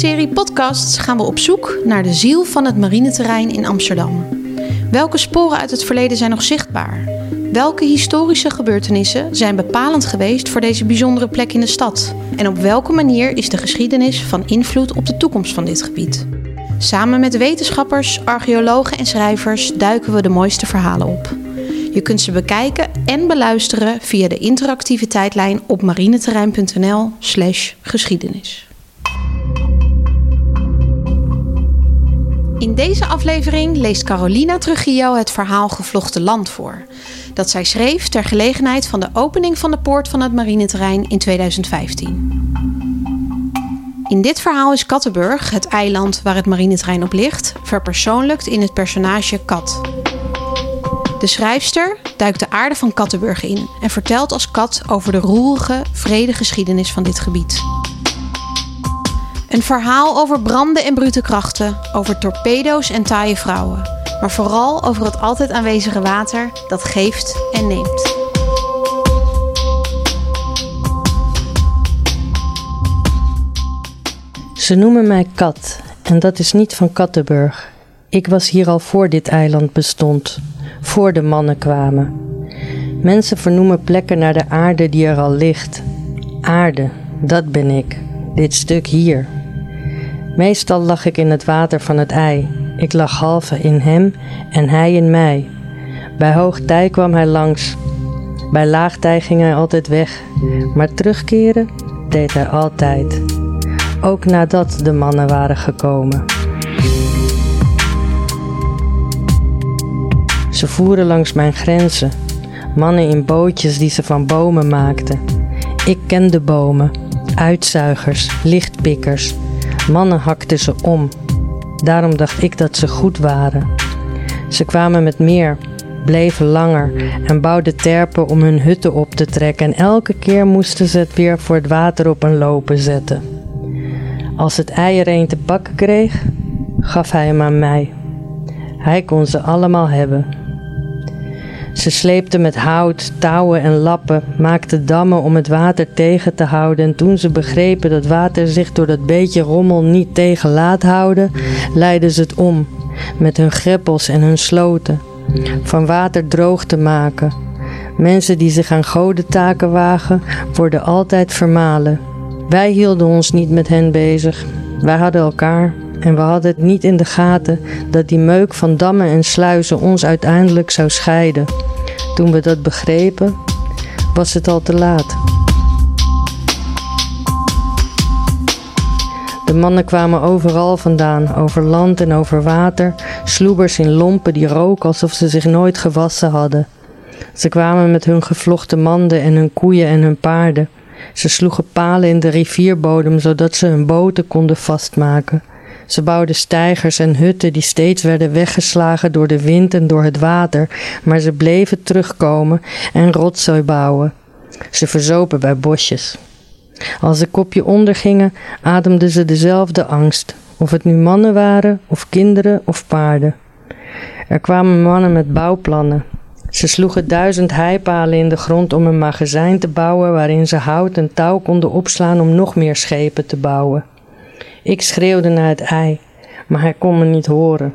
serie podcasts gaan we op zoek naar de ziel van het marineterrein in Amsterdam. Welke sporen uit het verleden zijn nog zichtbaar? Welke historische gebeurtenissen zijn bepalend geweest voor deze bijzondere plek in de stad? En op welke manier is de geschiedenis van invloed op de toekomst van dit gebied? Samen met wetenschappers, archeologen en schrijvers duiken we de mooiste verhalen op. Je kunt ze bekijken en beluisteren via de interactieve tijdlijn op marineterrein.nl/slash In deze aflevering leest Carolina Trujillo het verhaal Gevlochten Land voor. Dat zij schreef ter gelegenheid van de opening van de poort van het marineterrein in 2015. In dit verhaal is Kattenburg, het eiland waar het marineterrein op ligt, verpersoonlijkt in het personage Kat. De schrijfster duikt de aarde van Kattenburg in en vertelt als kat over de roerige, vrede geschiedenis van dit gebied. Een verhaal over branden en brute krachten, over torpedo's en taaie vrouwen, maar vooral over het altijd aanwezige water dat geeft en neemt. Ze noemen mij Kat en dat is niet van Kattenburg. Ik was hier al voor dit eiland bestond, voor de mannen kwamen. Mensen vernoemen plekken naar de aarde die er al ligt. Aarde, dat ben ik, dit stuk hier. Meestal lag ik in het water van het ei. Ik lag halve in hem en hij in mij. Bij hoog tij kwam hij langs. Bij laagtij ging hij altijd weg, maar terugkeren deed hij altijd. Ook nadat de mannen waren gekomen. Ze voeren langs mijn grenzen, mannen in bootjes die ze van bomen maakten. Ik kende bomen, uitzuigers, lichtpikkers. Mannen hakten ze om. Daarom dacht ik dat ze goed waren. Ze kwamen met meer, bleven langer en bouwden terpen om hun hutten op te trekken en elke keer moesten ze het weer voor het water op een lopen zetten. Als het ei er een te pakken kreeg, gaf hij hem aan mij. Hij kon ze allemaal hebben. Ze sleepten met hout, touwen en lappen, maakten dammen om het water tegen te houden en toen ze begrepen dat water zich door dat beetje rommel niet tegen laat houden, leidden ze het om, met hun greppels en hun sloten, van water droog te maken. Mensen die zich aan godentaken wagen, worden altijd vermalen. Wij hielden ons niet met hen bezig. Wij hadden elkaar en we hadden het niet in de gaten dat die meuk van dammen en sluizen ons uiteindelijk zou scheiden. Toen we dat begrepen, was het al te laat. De mannen kwamen overal vandaan, over land en over water, sloebers in lompen die roken alsof ze zich nooit gewassen hadden. Ze kwamen met hun gevlochten manden en hun koeien en hun paarden. Ze sloegen palen in de rivierbodem zodat ze hun boten konden vastmaken. Ze bouwden steigers en hutten die steeds werden weggeslagen door de wind en door het water, maar ze bleven terugkomen en rotzooi bouwen. Ze verzopen bij bosjes. Als ze kopje ondergingen, ademden ze dezelfde angst, of het nu mannen waren, of kinderen, of paarden. Er kwamen mannen met bouwplannen. Ze sloegen duizend heipalen in de grond om een magazijn te bouwen waarin ze hout en touw konden opslaan om nog meer schepen te bouwen. Ik schreeuwde naar het ei, maar hij kon me niet horen.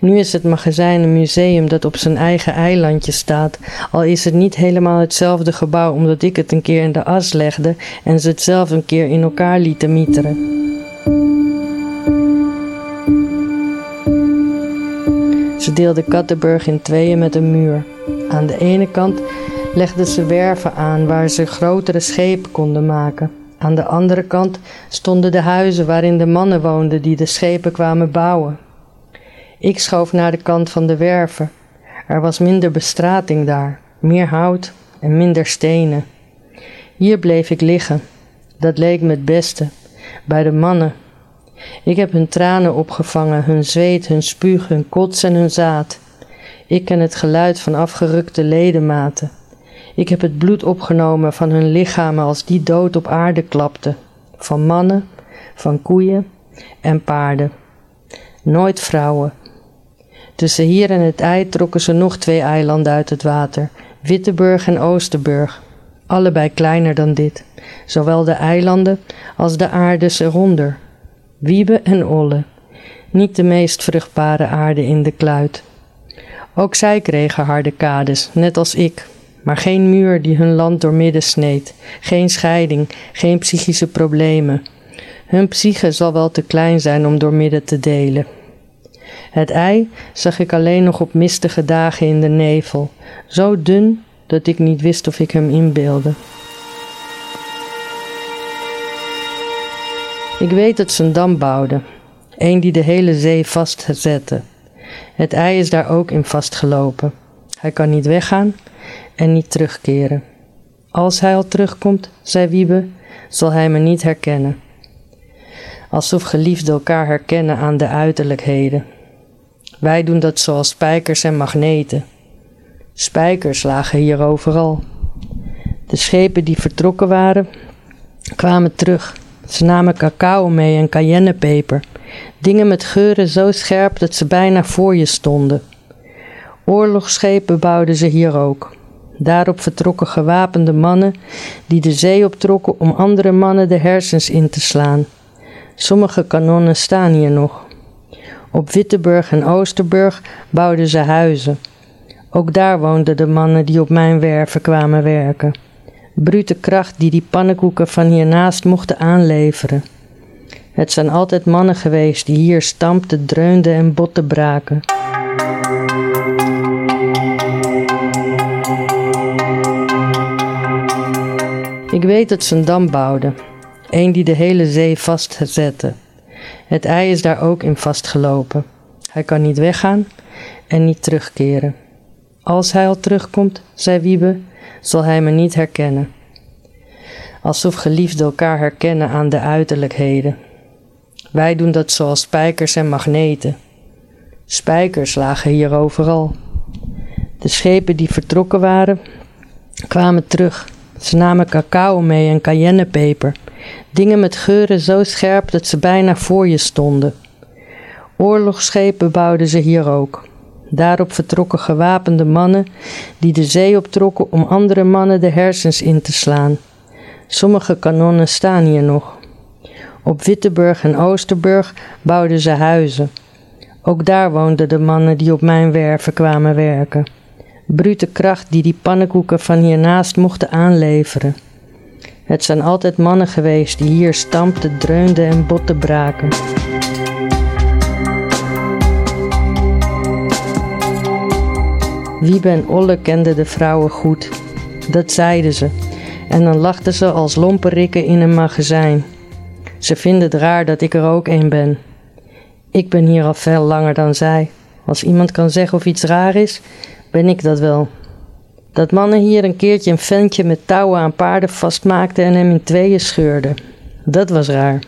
Nu is het magazijn een museum dat op zijn eigen eilandje staat, al is het niet helemaal hetzelfde gebouw omdat ik het een keer in de as legde en ze het zelf een keer in elkaar lieten mieteren. Ze deelden Kattenburg in tweeën met een muur. Aan de ene kant legden ze werven aan waar ze grotere schepen konden maken. Aan de andere kant stonden de huizen waarin de mannen woonden die de schepen kwamen bouwen. Ik schoof naar de kant van de werven. Er was minder bestrating daar, meer hout en minder stenen. Hier bleef ik liggen. Dat leek me het beste, bij de mannen. Ik heb hun tranen opgevangen, hun zweet, hun spuug, hun kots en hun zaad. Ik ken het geluid van afgerukte ledematen. Ik heb het bloed opgenomen van hun lichamen als die dood op aarde klapte. Van mannen, van koeien en paarden. Nooit vrouwen. Tussen hier en het ei trokken ze nog twee eilanden uit het water: Witteburg en Oosterburg. Allebei kleiner dan dit. Zowel de eilanden als de aardes eronder. Wiebe en Olle, niet de meest vruchtbare aarde in de kluit. Ook zij kregen harde kades, net als ik, maar geen muur die hun land doormidden sneed, geen scheiding, geen psychische problemen. Hun psyche zal wel te klein zijn om doormidden te delen. Het ei zag ik alleen nog op mistige dagen in de nevel, zo dun dat ik niet wist of ik hem inbeelde. Ik weet dat ze een dam bouwden, een die de hele zee vastzette. Het ei is daar ook in vastgelopen. Hij kan niet weggaan en niet terugkeren. Als hij al terugkomt, zei Wiebe, zal hij me niet herkennen. Alsof geliefden elkaar herkennen aan de uiterlijkheden. Wij doen dat zoals spijkers en magneten. Spijkers lagen hier overal. De schepen die vertrokken waren, kwamen terug. Ze namen cacao mee en cayennepeper. Dingen met geuren zo scherp dat ze bijna voor je stonden. Oorlogsschepen bouwden ze hier ook. Daarop vertrokken gewapende mannen die de zee optrokken om andere mannen de hersens in te slaan. Sommige kanonnen staan hier nog. Op Witteburg en Oosterburg bouwden ze huizen. Ook daar woonden de mannen die op mijn werven kwamen werken. Brute kracht die die pannenkoeken van hiernaast mochten aanleveren. Het zijn altijd mannen geweest die hier stampten, dreunden en botten braken. Ik weet dat ze een dam bouwden, een die de hele zee vastzette. Het ei is daar ook in vastgelopen. Hij kan niet weggaan en niet terugkeren. Als hij al terugkomt, zei Wiebe, zal hij me niet herkennen. Alsof geliefden elkaar herkennen aan de uiterlijkheden. Wij doen dat zoals spijkers en magneten. Spijkers lagen hier overal. De schepen die vertrokken waren, kwamen terug. Ze namen cacao mee en cayennepeper. Dingen met geuren zo scherp dat ze bijna voor je stonden. Oorlogsschepen bouwden ze hier ook. Daarop vertrokken gewapende mannen die de zee optrokken om andere mannen de hersens in te slaan. Sommige kanonnen staan hier nog. Op Witteburg en Oosterburg bouwden ze huizen. Ook daar woonden de mannen die op mijn werven kwamen werken. Brute kracht die die pannenkoeken van hiernaast mochten aanleveren. Het zijn altijd mannen geweest die hier stampten, dreunden en botten braken. Wiebe en Olle kenden de vrouwen goed. Dat zeiden ze. En dan lachten ze als lomperikken in een magazijn. Ze vinden het raar dat ik er ook een ben. Ik ben hier al veel langer dan zij. Als iemand kan zeggen of iets raar is, ben ik dat wel. Dat mannen hier een keertje een ventje met touwen aan paarden vastmaakten en hem in tweeën scheurden. Dat was raar.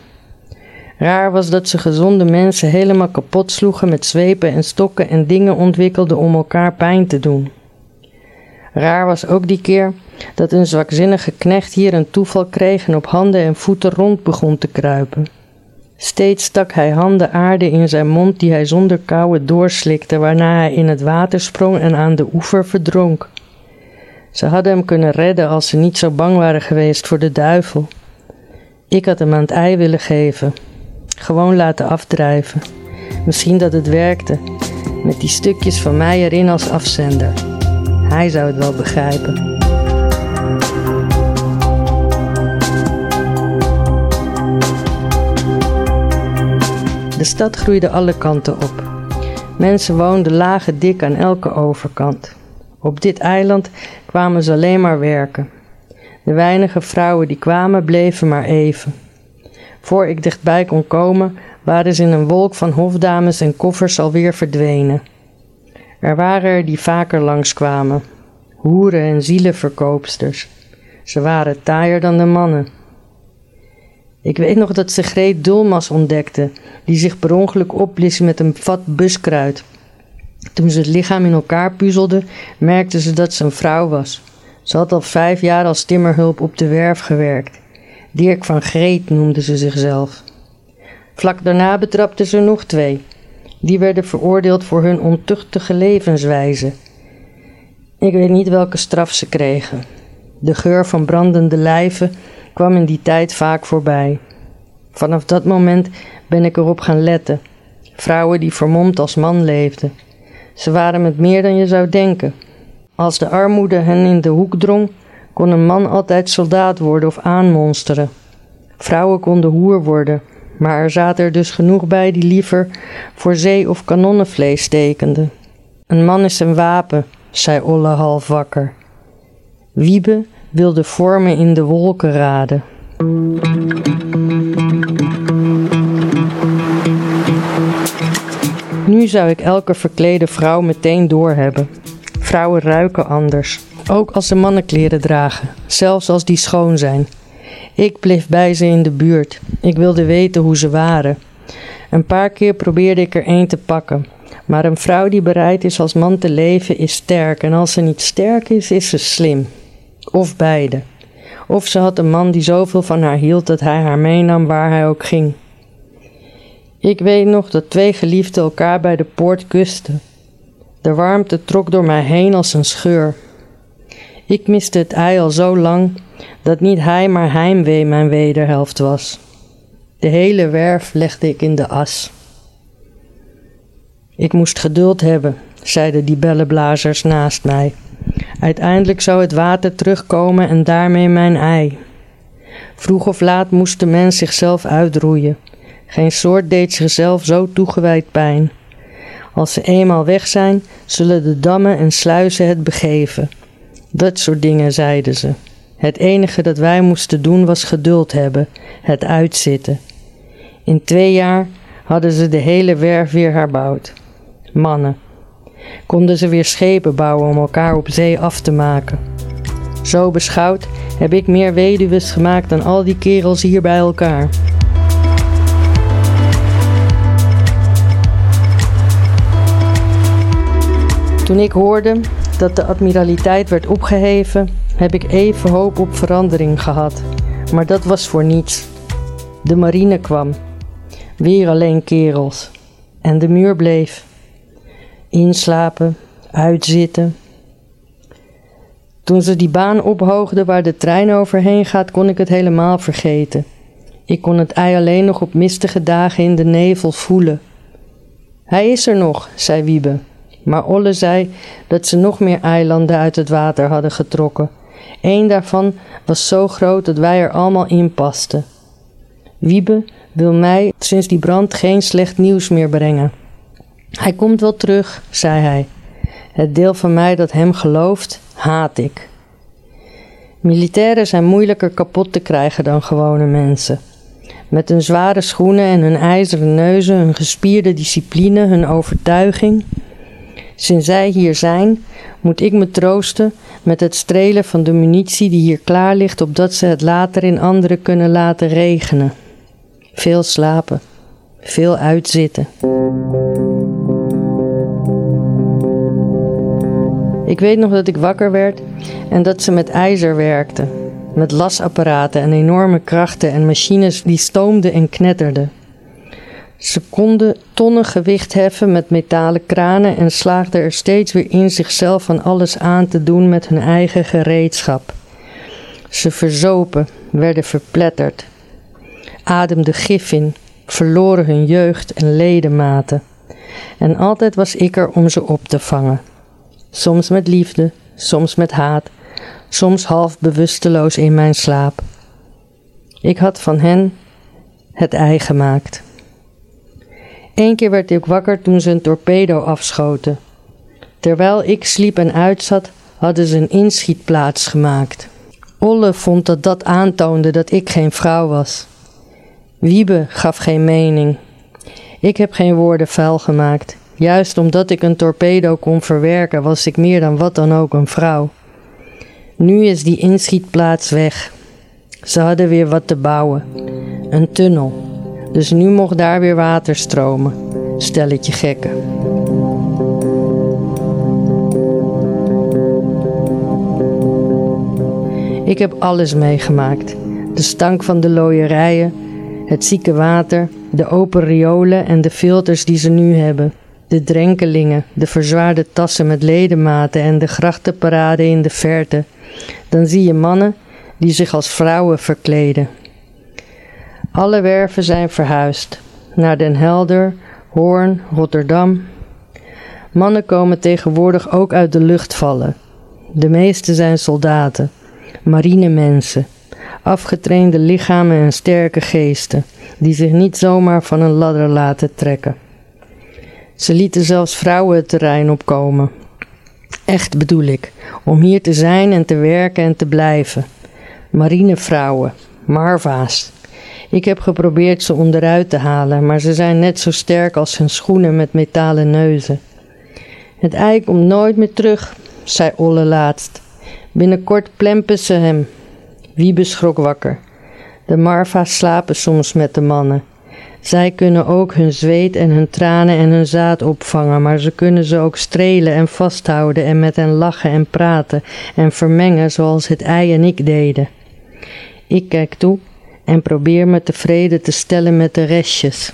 Raar was dat ze gezonde mensen helemaal kapot sloegen met zwepen en stokken en dingen ontwikkelden om elkaar pijn te doen. Raar was ook die keer dat een zwakzinnige knecht hier een toeval kreeg en op handen en voeten rond begon te kruipen. Steeds stak hij handen aarde in zijn mond die hij zonder kauwen doorslikte, waarna hij in het water sprong en aan de oever verdronk. Ze hadden hem kunnen redden als ze niet zo bang waren geweest voor de duivel. Ik had hem aan het ei willen geven, gewoon laten afdrijven. Misschien dat het werkte, met die stukjes van mij erin als afzender. Hij zou het wel begrijpen. De stad groeide alle kanten op. Mensen woonden lagen dik aan elke overkant. Op dit eiland kwamen ze alleen maar werken. De weinige vrouwen die kwamen bleven maar even. Voor ik dichtbij kon komen, waren ze in een wolk van hofdames en koffers alweer verdwenen. Er waren er die vaker langskwamen, hoeren en zielenverkoopsters. Ze waren taaier dan de mannen. Ik weet nog dat ze Greet Dulmas ontdekte, die zich per ongeluk opblies met een vat buskruid. Toen ze het lichaam in elkaar puzzelde, merkte ze dat ze een vrouw was. Ze had al vijf jaar als timmerhulp op de werf gewerkt. Dirk van Greet noemde ze zichzelf. Vlak daarna betrapte ze nog twee. Die werden veroordeeld voor hun ontuchtige levenswijze. Ik weet niet welke straf ze kregen. De geur van brandende lijven kwam in die tijd vaak voorbij. Vanaf dat moment ben ik erop gaan letten. Vrouwen die vermomd als man leefden. Ze waren met meer dan je zou denken. Als de armoede hen in de hoek drong, kon een man altijd soldaat worden of aanmonsteren. Vrouwen konden hoer worden, maar er zaten er dus genoeg bij die liever voor zee- of kanonnenvlees tekenden. Een man is een wapen, zei Olle half wakker. Wiebe wilde vormen in de wolken raden. Nu zou ik elke verklede vrouw meteen doorhebben. Vrouwen ruiken anders, ook als ze mannenkleren dragen, zelfs als die schoon zijn. Ik bleef bij ze in de buurt. Ik wilde weten hoe ze waren. Een paar keer probeerde ik er een te pakken. Maar een vrouw die bereid is als man te leven is sterk. En als ze niet sterk is, is ze slim. Of beide. Of ze had een man die zoveel van haar hield dat hij haar meenam waar hij ook ging. Ik weet nog dat twee geliefden elkaar bij de poort kusten. De warmte trok door mij heen als een scheur. Ik miste het ei al zo lang dat niet hij maar heimwee mijn wederhelft was. De hele werf legde ik in de as. Ik moest geduld hebben, zeiden die bellenblazers naast mij. Uiteindelijk zou het water terugkomen en daarmee mijn ei. Vroeg of laat moest de mens zichzelf uitroeien. Geen soort deed zichzelf zo toegewijd pijn. Als ze eenmaal weg zijn, zullen de dammen en sluizen het begeven. Dat soort dingen zeiden ze. Het enige dat wij moesten doen was geduld hebben, het uitzitten. In twee jaar hadden ze de hele werf weer herbouwd. Mannen. Konden ze weer schepen bouwen om elkaar op zee af te maken. Zo beschouwd heb ik meer weduwen gemaakt dan al die kerels hier bij elkaar. Toen ik hoorde dat de admiraliteit werd opgeheven, heb ik even hoop op verandering gehad. Maar dat was voor niets. De marine kwam. Weer alleen kerels. En de muur bleef. Inslapen, uitzitten. Toen ze die baan ophoogden waar de trein overheen gaat, kon ik het helemaal vergeten. Ik kon het ei alleen nog op mistige dagen in de nevel voelen. Hij is er nog, zei Wiebe. Maar Olle zei dat ze nog meer eilanden uit het water hadden getrokken. Eén daarvan was zo groot dat wij er allemaal in pasten. Wiebe wil mij sinds die brand geen slecht nieuws meer brengen. Hij komt wel terug, zei hij. Het deel van mij dat hem gelooft, haat ik. Militairen zijn moeilijker kapot te krijgen dan gewone mensen. Met hun zware schoenen en hun ijzeren neuzen, hun gespierde discipline, hun overtuiging. Sinds zij hier zijn, moet ik me troosten met het strelen van de munitie die hier klaar ligt, opdat ze het later in anderen kunnen laten regenen. Veel slapen, veel uitzitten. Ik weet nog dat ik wakker werd en dat ze met ijzer werkten, met lasapparaten en enorme krachten en machines die stoomden en knetterden. Ze konden tonnen gewicht heffen met metalen kranen en slaagden er steeds weer in zichzelf van alles aan te doen met hun eigen gereedschap. Ze verzopen, werden verpletterd, ademden gif in, verloren hun jeugd en ledematen. En altijd was ik er om ze op te vangen. Soms met liefde, soms met haat, soms half bewusteloos in mijn slaap. Ik had van hen het ei gemaakt. Eén keer werd ik wakker toen ze een torpedo afschoten. Terwijl ik sliep en uitzat, hadden ze een inschietplaats gemaakt. Olle vond dat dat aantoonde dat ik geen vrouw was. Wiebe gaf geen mening. Ik heb geen woorden vuil gemaakt. Juist omdat ik een torpedo kon verwerken, was ik meer dan wat dan ook een vrouw. Nu is die inschietplaats weg. Ze hadden weer wat te bouwen: een tunnel. Dus nu mocht daar weer water stromen. Stelletje gekken. Ik heb alles meegemaakt. De stank van de looierijen, het zieke water, de open riolen en de filters die ze nu hebben. De drenkelingen, de verzwaarde tassen met ledematen en de grachtenparade in de verte. Dan zie je mannen die zich als vrouwen verkleden alle werven zijn verhuisd. naar Den Helder, Hoorn, Rotterdam. Mannen komen tegenwoordig ook uit de lucht vallen. De meeste zijn soldaten, marinemensen, afgetrainde lichamen en sterke geesten, die zich niet zomaar van een ladder laten trekken. Ze lieten zelfs vrouwen het terrein opkomen. Echt bedoel ik, om hier te zijn en te werken en te blijven. Marinevrouwen, Marva's. Ik heb geprobeerd ze onderuit te halen, maar ze zijn net zo sterk als hun schoenen met metalen neuzen. Het ei komt nooit meer terug, zei Olle laatst. Binnenkort plempen ze hem. Wiebe schrok wakker. De Marva's slapen soms met de mannen. Zij kunnen ook hun zweet en hun tranen en hun zaad opvangen, maar ze kunnen ze ook strelen en vasthouden en met hen lachen en praten en vermengen zoals het ei en ik deden. Ik kijk toe en probeer me tevreden te stellen met de restjes.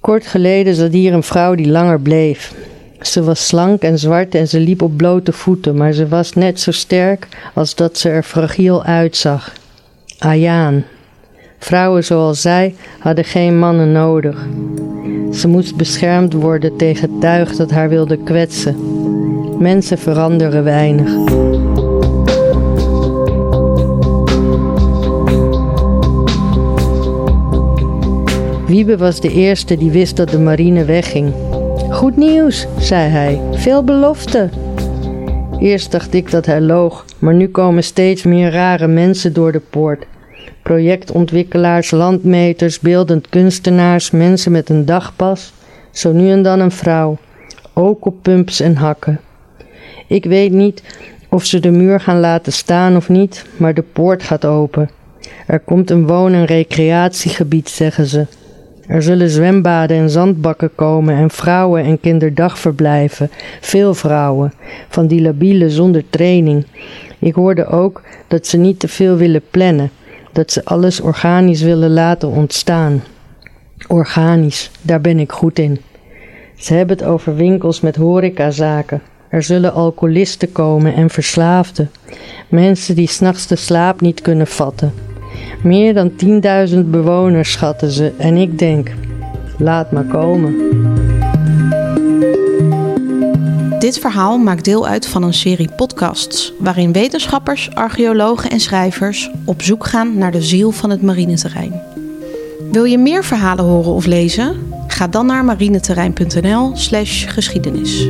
Kort geleden zat hier een vrouw die langer bleef. Ze was slank en zwart en ze liep op blote voeten, maar ze was net zo sterk als dat ze er fragiel uitzag. Ayaan. Vrouwen zoals zij hadden geen mannen nodig. Ze moest beschermd worden tegen het tuig dat haar wilde kwetsen. Mensen veranderen weinig. Wiebe was de eerste die wist dat de marine wegging. Goed nieuws, zei hij. Veel belofte. Eerst dacht ik dat hij loog, maar nu komen steeds meer rare mensen door de poort. Projectontwikkelaars, landmeters, beeldend kunstenaars, mensen met een dagpas, zo nu en dan een vrouw, ook op pumps en hakken. Ik weet niet of ze de muur gaan laten staan of niet, maar de poort gaat open. Er komt een woon- en recreatiegebied, zeggen ze. Er zullen zwembaden en zandbakken komen en vrouwen- en kinderdagverblijven, veel vrouwen, van die labiele zonder training. Ik hoorde ook dat ze niet te veel willen plannen, dat ze alles organisch willen laten ontstaan. Organisch, daar ben ik goed in. Ze hebben het over winkels met horecazaken. Er zullen alcoholisten komen en verslaafden. Mensen die s'nachts de slaap niet kunnen vatten. Meer dan 10.000 bewoners schatten ze en ik denk, laat maar komen. Dit verhaal maakt deel uit van een serie podcasts waarin wetenschappers, archeologen en schrijvers op zoek gaan naar de ziel van het marineterrein. Wil je meer verhalen horen of lezen? Ga dan naar marineterrein.nl/geschiedenis.